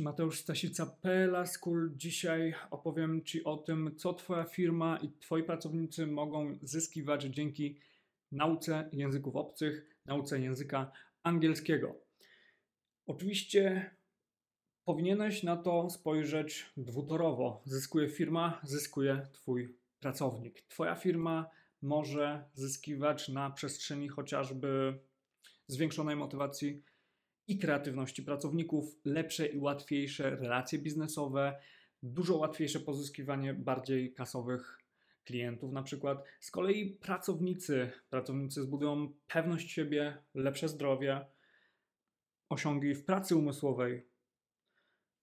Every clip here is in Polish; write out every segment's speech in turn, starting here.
Mateusz Stasica, PLA School. Dzisiaj opowiem Ci o tym, co Twoja firma i Twoi pracownicy mogą zyskiwać dzięki nauce języków obcych, nauce języka angielskiego. Oczywiście powinieneś na to spojrzeć dwutorowo. Zyskuje firma, zyskuje Twój pracownik. Twoja firma może zyskiwać na przestrzeni chociażby zwiększonej motywacji i kreatywności pracowników, lepsze i łatwiejsze relacje biznesowe, dużo łatwiejsze pozyskiwanie bardziej kasowych klientów na przykład. Z kolei pracownicy, pracownicy zbudują pewność siebie, lepsze zdrowie, osiągi w pracy umysłowej.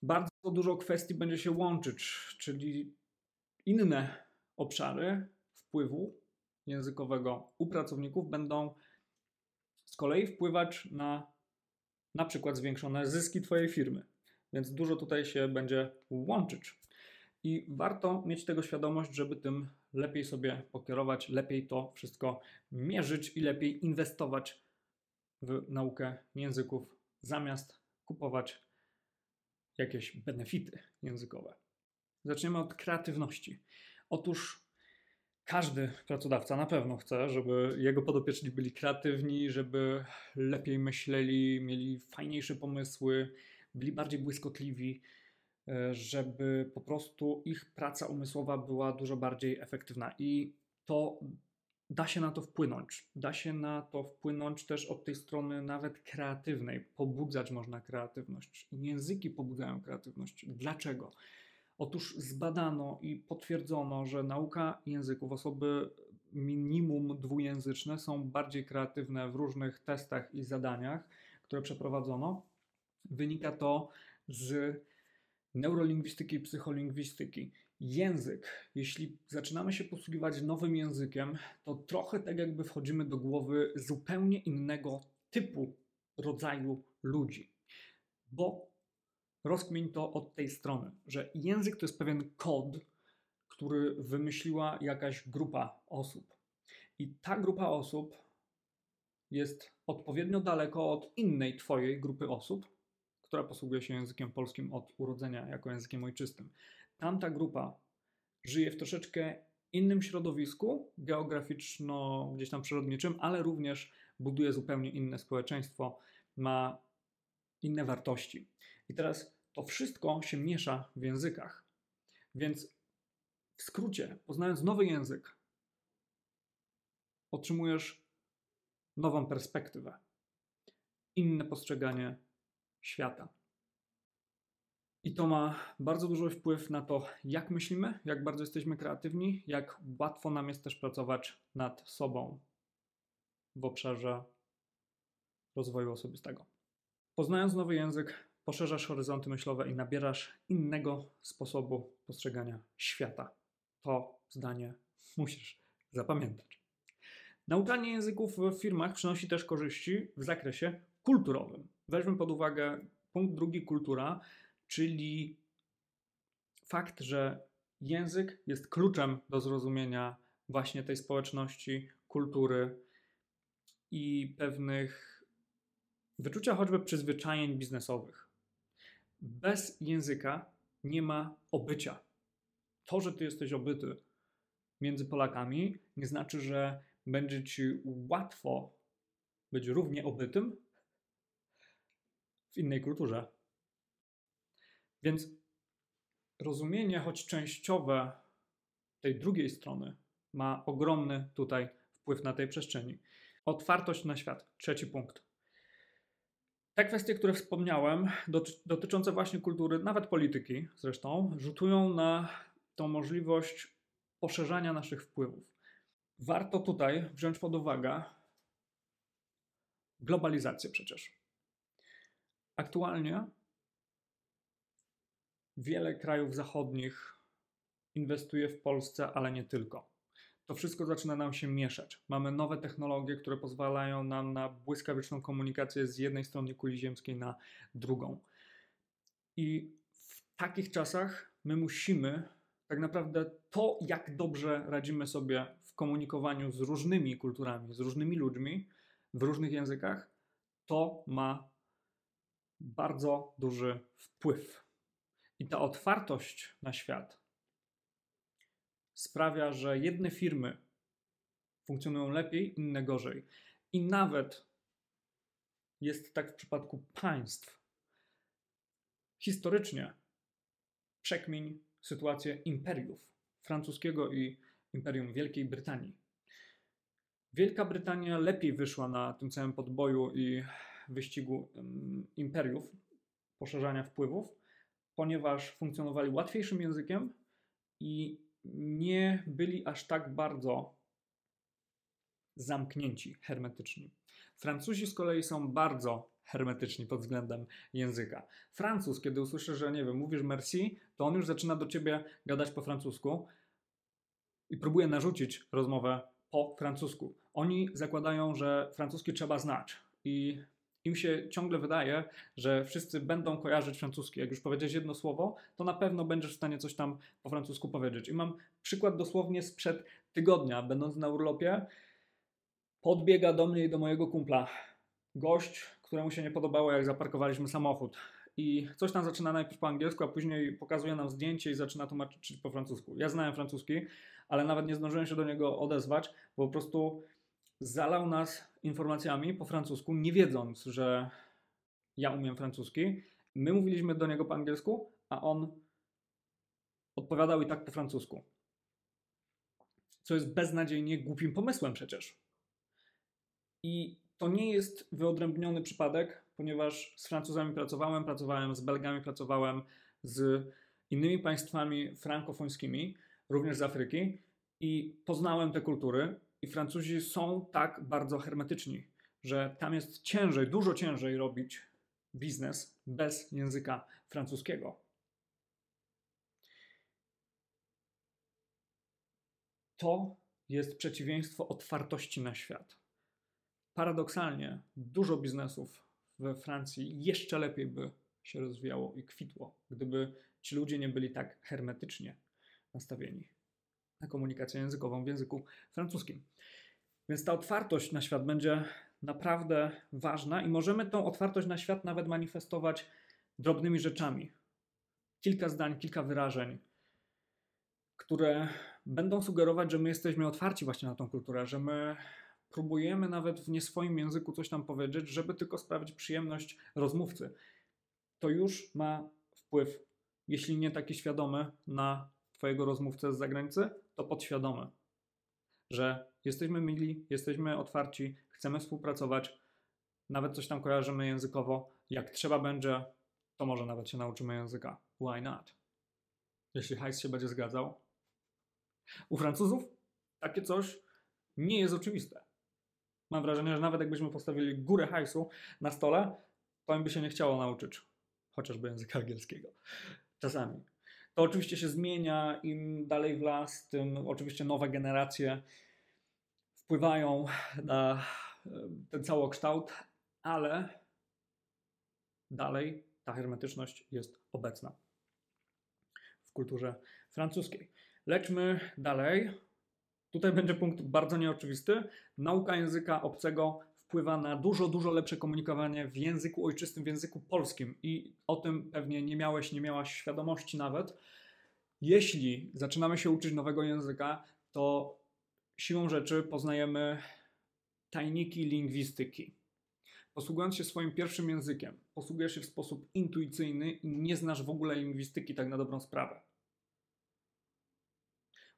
Bardzo dużo kwestii będzie się łączyć, czyli inne obszary wpływu językowego u pracowników będą z kolei wpływać na na przykład zwiększone zyski Twojej firmy. Więc dużo tutaj się będzie łączyć. I warto mieć tego świadomość, żeby tym lepiej sobie pokierować, lepiej to wszystko mierzyć i lepiej inwestować w naukę języków, zamiast kupować jakieś benefity językowe. Zaczniemy od kreatywności. Otóż każdy pracodawca na pewno chce, żeby jego podopieczni byli kreatywni, żeby lepiej myśleli, mieli fajniejsze pomysły, byli bardziej błyskotliwi, e, żeby po prostu ich praca umysłowa była dużo bardziej efektywna. I to da się na to wpłynąć. Da się na to wpłynąć też od tej strony nawet kreatywnej. Pobudzać można kreatywność. Języki pobudzają kreatywność. Dlaczego? Otóż zbadano i potwierdzono, że nauka języków, osoby minimum dwujęzyczne są bardziej kreatywne w różnych testach i zadaniach, które przeprowadzono. Wynika to z neurolingwistyki i psycholingwistyki. Język, jeśli zaczynamy się posługiwać nowym językiem, to trochę tak jakby wchodzimy do głowy zupełnie innego typu, rodzaju ludzi. Bo rozkmiń to od tej strony, że język to jest pewien kod, który wymyśliła jakaś grupa osób. I ta grupa osób jest odpowiednio daleko od innej Twojej grupy osób, która posługuje się językiem polskim od urodzenia jako językiem ojczystym. Tamta grupa żyje w troszeczkę innym środowisku, geograficzno, gdzieś tam przyrodniczym, ale również buduje zupełnie inne społeczeństwo, ma inne wartości. I teraz to wszystko się miesza w językach. Więc w skrócie, poznając nowy język, otrzymujesz nową perspektywę, inne postrzeganie świata. I to ma bardzo duży wpływ na to, jak myślimy, jak bardzo jesteśmy kreatywni, jak łatwo nam jest też pracować nad sobą w obszarze rozwoju osobistego. Poznając nowy język, poszerzasz horyzonty myślowe i nabierasz innego sposobu postrzegania świata. To zdanie musisz zapamiętać. Nauczanie języków w firmach przynosi też korzyści w zakresie kulturowym. Weźmy pod uwagę punkt drugi kultura, czyli fakt, że język jest kluczem do zrozumienia właśnie tej społeczności, kultury i pewnych wyczucia choćby przyzwyczajeń biznesowych bez języka nie ma obycia. To, że ty jesteś obyty między Polakami, nie znaczy, że będzie ci łatwo być równie obytym w innej kulturze. Więc rozumienie, choć częściowe tej drugiej strony, ma ogromny tutaj wpływ na tej przestrzeni. Otwartość na świat. Trzeci punkt. Te kwestie, które wspomniałem, dotyczące właśnie kultury, nawet polityki zresztą, rzutują na tą możliwość poszerzania naszych wpływów. Warto tutaj wziąć pod uwagę globalizację przecież. Aktualnie wiele krajów zachodnich inwestuje w Polsce, ale nie tylko to wszystko zaczyna nam się mieszać. Mamy nowe technologie, które pozwalają nam na błyskawiczną komunikację z jednej strony kuli ziemskiej na drugą. I w takich czasach my musimy tak naprawdę to, jak dobrze radzimy sobie w komunikowaniu z różnymi kulturami, z różnymi ludźmi w różnych językach, to ma bardzo duży wpływ. I ta otwartość na świat sprawia, że jedne firmy funkcjonują lepiej, inne gorzej. I nawet jest tak w przypadku państw. Historycznie przekmiń sytuację imperiów francuskiego i imperium Wielkiej Brytanii. Wielka Brytania lepiej wyszła na tym całym podboju i wyścigu imperiów, poszerzania wpływów, ponieważ funkcjonowali łatwiejszym językiem i nie byli aż tak bardzo zamknięci, hermetyczni. Francuzi z kolei są bardzo hermetyczni pod względem języka. Francuz, kiedy usłyszy, że nie wiem, mówisz merci, to on już zaczyna do ciebie gadać po francusku i próbuje narzucić rozmowę po francusku. Oni zakładają, że francuski trzeba znać i im się ciągle wydaje, że wszyscy będą kojarzyć francuski. Jak już powiedzieć jedno słowo, to na pewno będziesz w stanie coś tam po francusku powiedzieć. I mam przykład dosłownie sprzed tygodnia, będąc na urlopie, podbiega do mnie i do mojego kumpla gość, któremu się nie podobało, jak zaparkowaliśmy samochód. I coś tam zaczyna najpierw po angielsku, a później pokazuje nam zdjęcie i zaczyna tłumaczyć po francusku. Ja znałem francuski, ale nawet nie zdążyłem się do niego odezwać, bo po prostu zalał nas informacjami po francusku, nie wiedząc, że ja umiem francuski. My mówiliśmy do niego po angielsku, a on odpowiadał i tak po francusku. Co jest beznadziejnie głupim pomysłem przecież. I to nie jest wyodrębniony przypadek, ponieważ z Francuzami pracowałem, pracowałem z Belgami, pracowałem z innymi państwami frankofońskimi, również z Afryki i poznałem te kultury. I Francuzi są tak bardzo hermetyczni, że tam jest ciężej, dużo ciężej robić biznes bez języka francuskiego. To jest przeciwieństwo otwartości na świat paradoksalnie dużo biznesów we Francji jeszcze lepiej by się rozwijało i kwitło, gdyby ci ludzie nie byli tak hermetycznie nastawieni na komunikację językową w języku francuskim. Więc ta otwartość na świat będzie naprawdę ważna i możemy tą otwartość na świat nawet manifestować drobnymi rzeczami. Kilka zdań, kilka wyrażeń, które będą sugerować, że my jesteśmy otwarci właśnie na tą kulturę, że my próbujemy nawet w nieswoim języku coś tam powiedzieć, żeby tylko sprawić przyjemność rozmówcy. To już ma wpływ, jeśli nie taki świadomy, na Twojego rozmówcę z zagranicy, to podświadomy. Że jesteśmy mili, jesteśmy otwarci, chcemy współpracować, nawet coś tam kojarzymy językowo. Jak trzeba będzie, to może nawet się nauczymy języka. Why not? Jeśli hajs się będzie zgadzał. U Francuzów takie coś nie jest oczywiste. Mam wrażenie, że nawet jakbyśmy postawili górę hajsu na stole, to im by się nie chciało nauczyć chociażby języka angielskiego. Czasami. To oczywiście się zmienia, im dalej w las, tym oczywiście nowe generacje wpływają na e, ten całokształt, ale dalej ta hermetyczność jest obecna w kulturze francuskiej. Lećmy dalej. Tutaj będzie punkt bardzo nieoczywisty. Nauka języka obcego wpływa na dużo, dużo lepsze komunikowanie w języku ojczystym, w języku polskim. I o tym pewnie nie miałeś, nie miałaś świadomości nawet. Jeśli zaczynamy się uczyć nowego języka, to siłą rzeczy poznajemy tajniki lingwistyki. Posługując się swoim pierwszym językiem, posługujesz się w sposób intuicyjny i nie znasz w ogóle lingwistyki tak na dobrą sprawę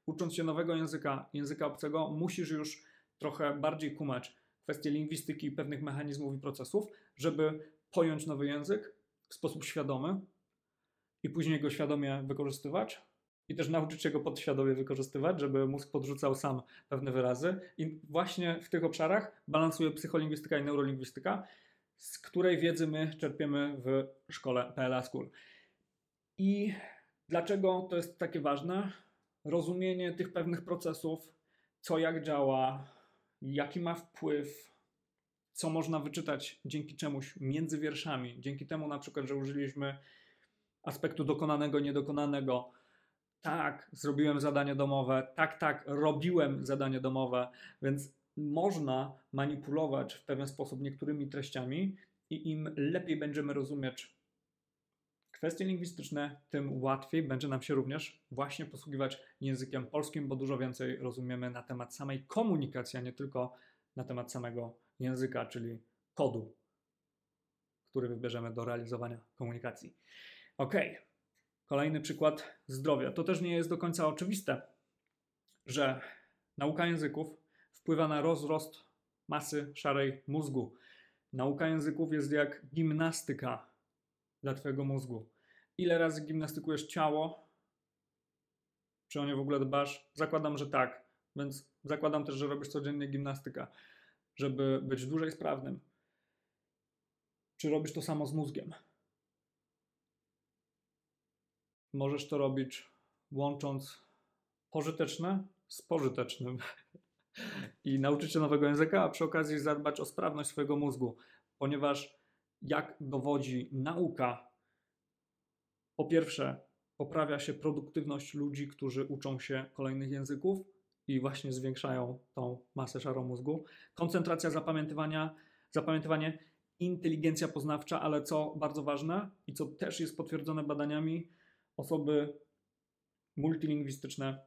ucząc się nowego języka, języka obcego, musisz już trochę bardziej kumać kwestie lingwistyki, pewnych mechanizmów i procesów, żeby pojąć nowy język w sposób świadomy i później go świadomie wykorzystywać. I też nauczyć się go podświadomie wykorzystywać, żeby mózg podrzucał sam pewne wyrazy. I właśnie w tych obszarach balansuje psycholingwistyka i neurolingwistyka, z której wiedzy my czerpiemy w szkole PLA School. I dlaczego to jest takie ważne? rozumienie tych pewnych procesów, co jak działa, jaki ma wpływ, co można wyczytać dzięki czemuś między wierszami, dzięki temu na przykład, że użyliśmy aspektu dokonanego, niedokonanego. Tak, zrobiłem zadanie domowe, tak, tak, robiłem zadanie domowe, więc można manipulować w pewien sposób niektórymi treściami i im lepiej będziemy rozumieć kwestie lingwistyczne, tym łatwiej będzie nam się również właśnie posługiwać językiem polskim, bo dużo więcej rozumiemy na temat samej komunikacji, a nie tylko na temat samego języka, czyli kodu, który wybierzemy do realizowania komunikacji. Ok, kolejny przykład zdrowia. To też nie jest do końca oczywiste, że nauka języków wpływa na rozrost masy szarej mózgu. Nauka języków jest jak gimnastyka dla Twojego mózgu. Ile razy gimnastykujesz ciało? Czy o nie w ogóle dbasz? Zakładam, że tak. Więc zakładam też, że robisz codziennie gimnastykę, żeby być dłużej sprawnym. Czy robisz to samo z mózgiem? Możesz to robić łącząc pożyteczne z pożytecznym i nauczyć się nowego języka, a przy okazji zadbać o sprawność swojego mózgu, ponieważ jak dowodzi nauka, po pierwsze, poprawia się produktywność ludzi, którzy uczą się kolejnych języków i właśnie zwiększają tą masę szarą mózgu. Koncentracja zapamiętywania, zapamiętywanie, inteligencja poznawcza, ale co bardzo ważne i co też jest potwierdzone badaniami, osoby multilingwistyczne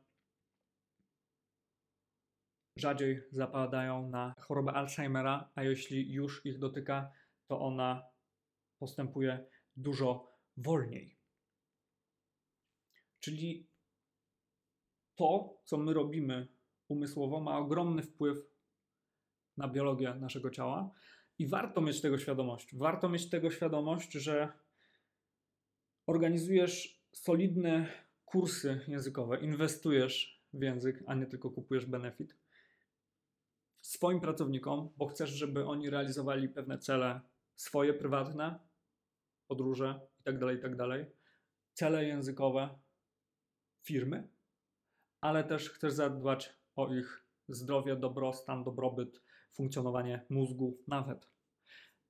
rzadziej zapadają na chorobę Alzheimera, a jeśli już ich dotyka, to ona postępuje dużo wolniej. Czyli to, co my robimy umysłowo, ma ogromny wpływ na biologię naszego ciała i warto mieć tego świadomość. Warto mieć tego świadomość, że organizujesz solidne kursy językowe, inwestujesz w język, a nie tylko kupujesz benefit swoim pracownikom, bo chcesz, żeby oni realizowali pewne cele swoje prywatne, podróże itd., tak itd., tak cele językowe firmy, ale też chcesz zadbać o ich zdrowie, dobrostan, dobrobyt, funkcjonowanie mózgu nawet.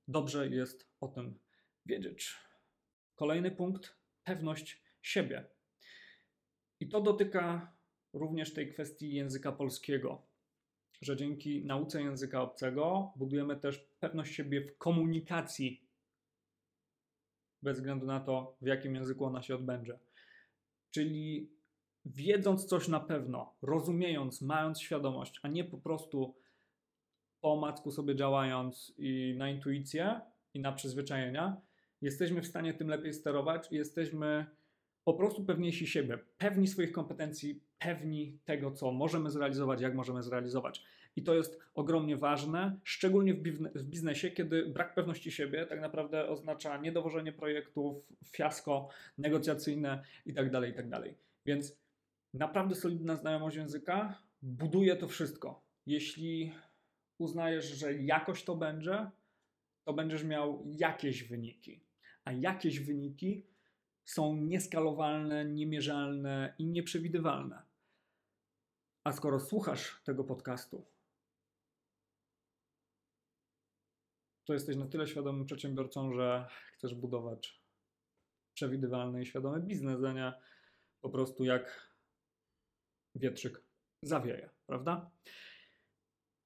Dobrze jest o tym wiedzieć. Kolejny punkt pewność siebie. I to dotyka również tej kwestii języka polskiego że dzięki nauce języka obcego budujemy też pewność siebie w komunikacji, bez względu na to, w jakim języku ona się odbędzie. Czyli wiedząc coś na pewno, rozumiejąc, mając świadomość, a nie po prostu po macku sobie działając i na intuicję i na przyzwyczajenia, jesteśmy w stanie tym lepiej sterować i jesteśmy po prostu pewniejsi siebie, pewni swoich kompetencji, pewni tego, co możemy zrealizować, jak możemy zrealizować. I to jest ogromnie ważne, szczególnie w biznesie, kiedy brak pewności siebie tak naprawdę oznacza niedowożenie projektów, fiasko negocjacyjne itd. Tak itd. Tak Więc naprawdę solidna znajomość języka buduje to wszystko. Jeśli uznajesz, że jakoś to będzie, to będziesz miał jakieś wyniki. A jakieś wyniki są nieskalowalne, niemierzalne i nieprzewidywalne. A skoro słuchasz tego podcastu, to jesteś na tyle świadomym przedsiębiorcą, że chcesz budować przewidywalny i świadomy biznes, a nie po prostu jak wietrzyk zawieje, prawda?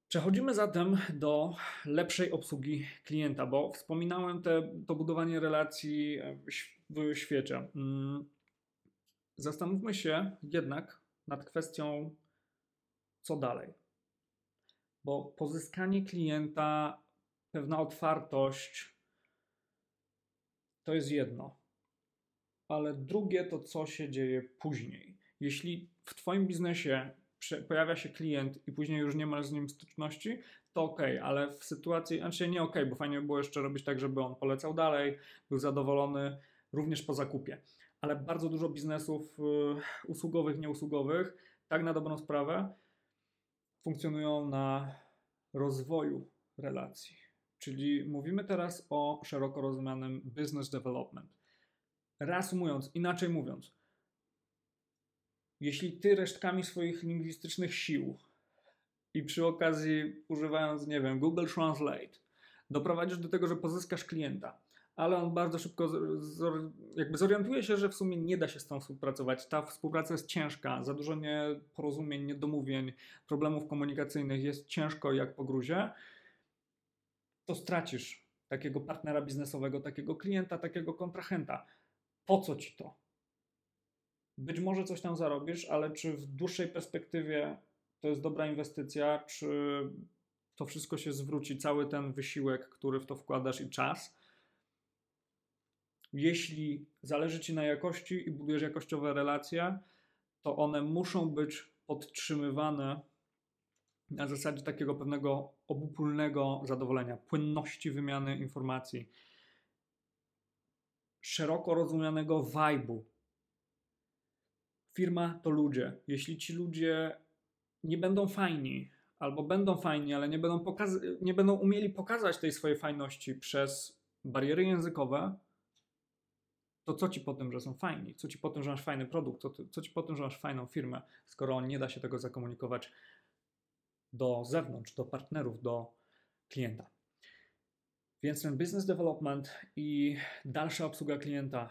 Przechodzimy zatem do lepszej obsługi klienta, bo wspominałem te, to budowanie relacji w świecie. Mm, zastanówmy się jednak nad kwestią, co dalej. Bo pozyskanie klienta, pewna otwartość to jest jedno, ale drugie to, co się dzieje później. Jeśli w Twoim biznesie pojawia się klient i później już nie masz z nim styczności, to ok, ale w sytuacji, znaczy nie ok, bo fajnie by było jeszcze robić tak, żeby on polecał dalej, był zadowolony również po zakupie. Ale bardzo dużo biznesów y, usługowych, nieusługowych, tak na dobrą sprawę, funkcjonują na rozwoju relacji. Czyli mówimy teraz o szeroko rozumianym business development. Reasumując, inaczej mówiąc, jeśli ty resztkami swoich lingwistycznych sił i przy okazji używając, nie wiem, Google Translate, doprowadzisz do tego, że pozyskasz klienta, ale on bardzo szybko jakby zorientuje się, że w sumie nie da się z tą współpracować. Ta współpraca jest ciężka, za dużo nieporozumień, niedomówień, problemów komunikacyjnych, jest ciężko jak po gruzie, to stracisz takiego partnera biznesowego, takiego klienta, takiego kontrahenta. Po co ci to? Być może coś tam zarobisz, ale czy w dłuższej perspektywie to jest dobra inwestycja, czy to wszystko się zwróci, cały ten wysiłek, który w to wkładasz i czas? Jeśli zależy ci na jakości i budujesz jakościowe relacje, to one muszą być podtrzymywane na zasadzie takiego pewnego obopólnego zadowolenia, płynności wymiany informacji, szeroko rozumianego vibe'u. Firma to ludzie. Jeśli ci ludzie nie będą fajni, albo będą fajni, ale nie będą, nie będą umieli pokazać tej swojej fajności przez bariery językowe, to co ci po tym, że są fajni? Co ci po tym, że masz fajny produkt? Co, co ci po tym, że masz fajną firmę, skoro nie da się tego zakomunikować do zewnątrz, do partnerów, do klienta? Więc ten business development i dalsza obsługa klienta,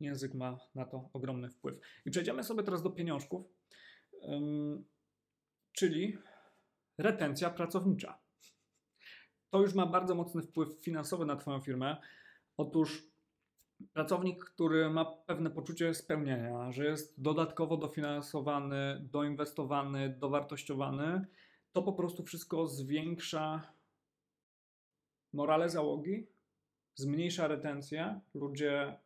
język ma na to ogromny wpływ. I przejdziemy sobie teraz do pieniążków, czyli retencja pracownicza. To już ma bardzo mocny wpływ finansowy na Twoją firmę. Otóż pracownik, który ma pewne poczucie spełnienia, że jest dodatkowo dofinansowany, doinwestowany, dowartościowany, to po prostu wszystko zwiększa morale załogi, zmniejsza retencję. Ludzie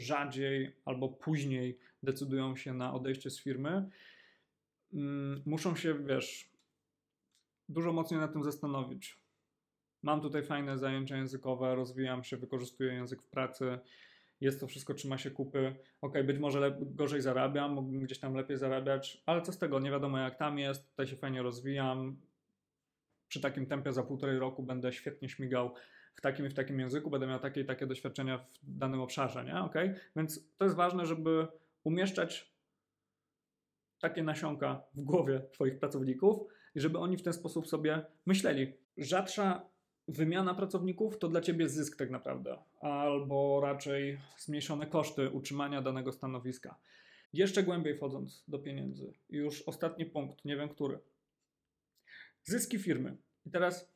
rzadziej albo później decydują się na odejście z firmy. Mm, muszą się, wiesz, dużo mocniej nad tym zastanowić mam tutaj fajne zajęcia językowe, rozwijam się, wykorzystuję język w pracy, jest to wszystko, trzyma się kupy. Ok, być może gorzej zarabiam, mógłbym gdzieś tam lepiej zarabiać, ale co z tego, nie wiadomo jak tam jest, tutaj się fajnie rozwijam. Przy takim tempie za półtorej roku będę świetnie śmigał w takim i w takim języku, będę miał takie i takie doświadczenia w danym obszarze, nie? Ok? Więc to jest ważne, żeby umieszczać takie nasionka w głowie Twoich pracowników i żeby oni w ten sposób sobie myśleli. Rzadsza wymiana pracowników to dla ciebie zysk tak naprawdę, albo raczej zmniejszone koszty utrzymania danego stanowiska. Jeszcze głębiej wchodząc do pieniędzy, już ostatni punkt, nie wiem który. Zyski firmy. I teraz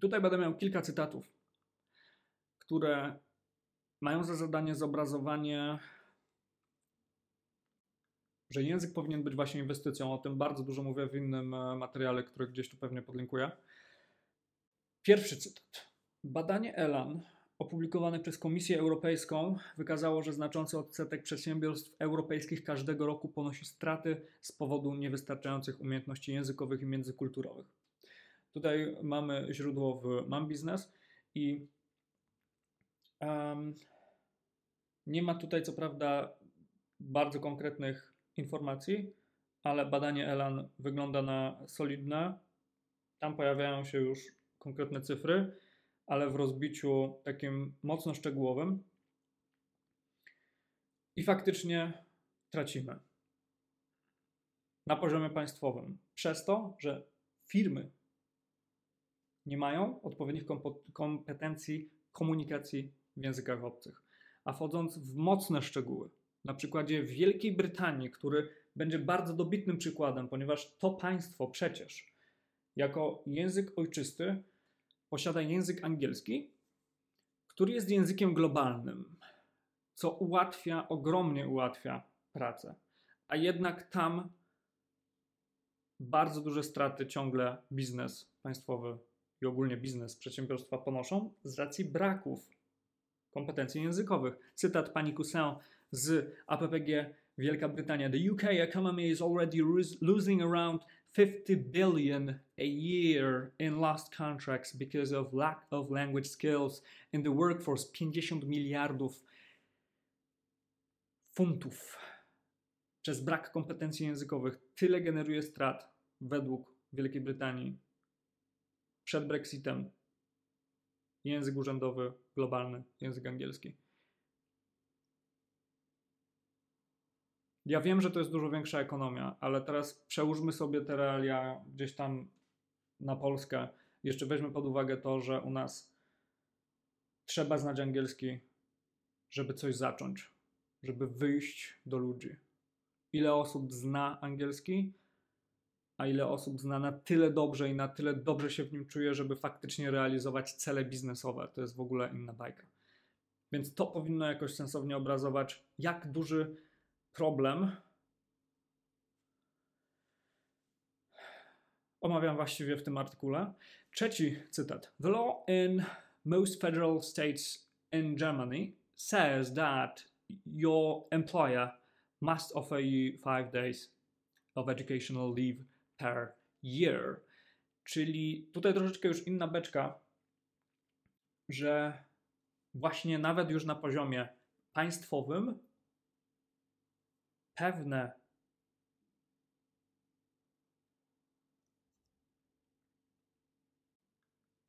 tutaj będę miał kilka cytatów, które mają za zadanie zobrazowanie, że język powinien być właśnie inwestycją. O tym bardzo dużo mówię w innym e, materiale, który gdzieś tu pewnie podlinkuję. Pierwszy cytat. Badanie Elan opublikowane przez Komisję Europejską wykazało, że znaczący odsetek przedsiębiorstw europejskich każdego roku ponosi straty z powodu niewystarczających umiejętności językowych i międzykulturowych. Tutaj mamy źródło w Mam Business i um, nie ma tutaj co prawda bardzo konkretnych informacji, ale badanie Elan wygląda na solidne. Tam pojawiają się już konkretne cyfry, ale w rozbiciu takim mocno szczegółowym. I faktycznie tracimy na poziomie państwowym przez to, że firmy nie mają odpowiednich kompetencji komunikacji w językach obcych. A wchodząc w mocne szczegóły, na przykładzie Wielkiej Brytanii, który będzie bardzo dobitnym przykładem, ponieważ to państwo przecież jako język ojczysty posiada język angielski, który jest językiem globalnym, co ułatwia, ogromnie ułatwia pracę. A jednak tam bardzo duże straty ciągle biznes państwowy i ogólnie biznes przedsiębiorstwa ponoszą z racji braków kompetencji językowych. Cytat pani Cousin z APPG Wielka Brytania. The UK economy is already losing around 50 billion a year in lost contracts because of lack of language skills in the workforce 50 miliardów funtów przez brak kompetencji językowych. Tyle generuje strat według Wielkiej Brytanii przed Brexitem. Język urzędowy, globalny, język angielski. Ja wiem, że to jest dużo większa ekonomia, ale teraz przełóżmy sobie te realia gdzieś tam na Polskę. Jeszcze weźmy pod uwagę to, że u nas trzeba znać angielski, żeby coś zacząć, żeby wyjść do ludzi. Ile osób zna angielski, a ile osób zna na tyle dobrze i na tyle dobrze się w nim czuje, żeby faktycznie realizować cele biznesowe. To jest w ogóle inna bajka. Więc to powinno jakoś sensownie obrazować, jak duży problem omawiam właściwie w tym artykule. Trzeci cytat. The law in most federal states in Germany says that your employer must offer you five days of educational leave per year. Czyli tutaj troszeczkę już inna beczka, że właśnie nawet już na poziomie państwowym pewne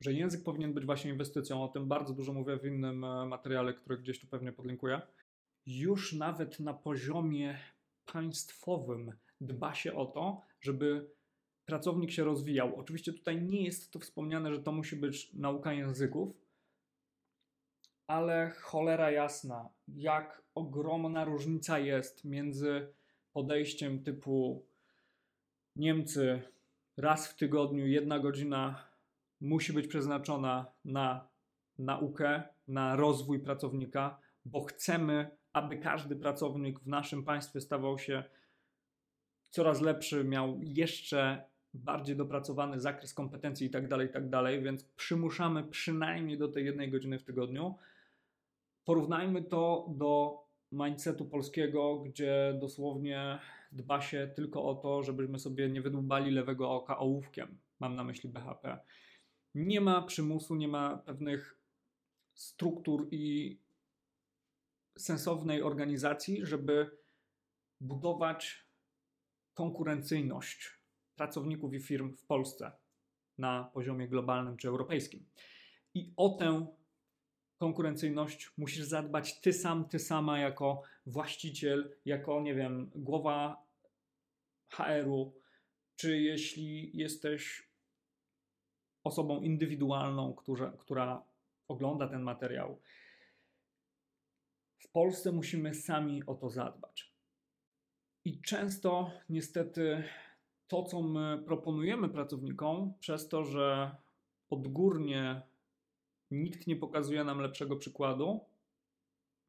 że język powinien być właśnie inwestycją. O tym bardzo dużo mówię w innym e, materiale, który gdzieś tu pewnie podlinkuję. Już nawet na poziomie państwowym dba się o to, żeby pracownik się rozwijał. Oczywiście tutaj nie jest to wspomniane, że to musi być nauka języków, ale cholera jasna, jak ogromna różnica jest między podejściem typu Niemcy raz w tygodniu, jedna godzina musi być przeznaczona na naukę, na rozwój pracownika, bo chcemy, aby każdy pracownik w naszym państwie stawał się coraz lepszy, miał jeszcze bardziej dopracowany zakres kompetencji itd., tak itd., tak więc przymuszamy przynajmniej do tej jednej godziny w tygodniu. Porównajmy to do mindsetu polskiego, gdzie dosłownie dba się tylko o to, żebyśmy sobie nie wydłubali lewego oka ołówkiem. Mam na myśli BHP nie ma przymusu, nie ma pewnych struktur i sensownej organizacji, żeby budować konkurencyjność pracowników i firm w Polsce na poziomie globalnym czy europejskim. I o tę konkurencyjność musisz zadbać ty sam, ty sama jako właściciel, jako, nie wiem, głowa HR-u, czy jeśli jesteś osobą indywidualną, która, która ogląda ten materiał. W Polsce musimy sami o to zadbać. I często, niestety, to, co my proponujemy pracownikom, przez to, że odgórnie nikt nie pokazuje nam lepszego przykładu,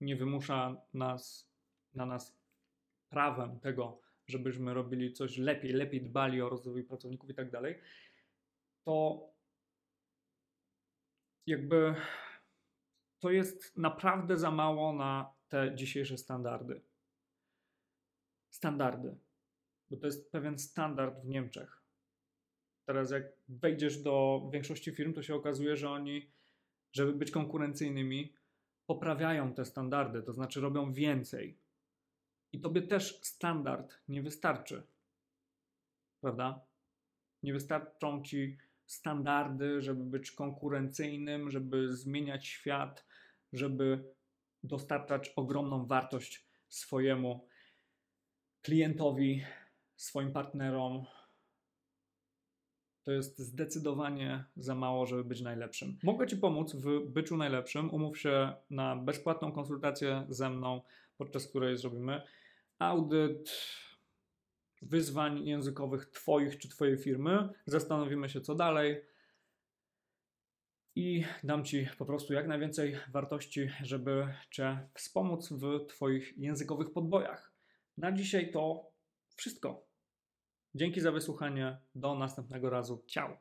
nie wymusza nas, na nas prawem tego, żebyśmy robili coś lepiej, lepiej dbali o rozwój pracowników i tak dalej, to jakby to jest naprawdę za mało na te dzisiejsze standardy. Standardy. Bo to jest pewien standard w Niemczech. Teraz, jak wejdziesz do większości firm, to się okazuje, że oni, żeby być konkurencyjnymi, poprawiają te standardy, to znaczy robią więcej. I tobie też standard nie wystarczy. Prawda? Nie wystarczą ci standardy, żeby być konkurencyjnym, żeby zmieniać świat, żeby dostarczać ogromną wartość swojemu klientowi, swoim partnerom. To jest zdecydowanie za mało, żeby być najlepszym. Mogę Ci pomóc w byciu najlepszym. Umów się na bezpłatną konsultację ze mną, podczas której zrobimy audyt wyzwań językowych Twoich czy Twojej firmy. Zastanowimy się, co dalej. I dam Ci po prostu jak najwięcej wartości, żeby Cię wspomóc w Twoich językowych podbojach. Na dzisiaj to wszystko. Dzięki za wysłuchanie. Do następnego razu. Ciao.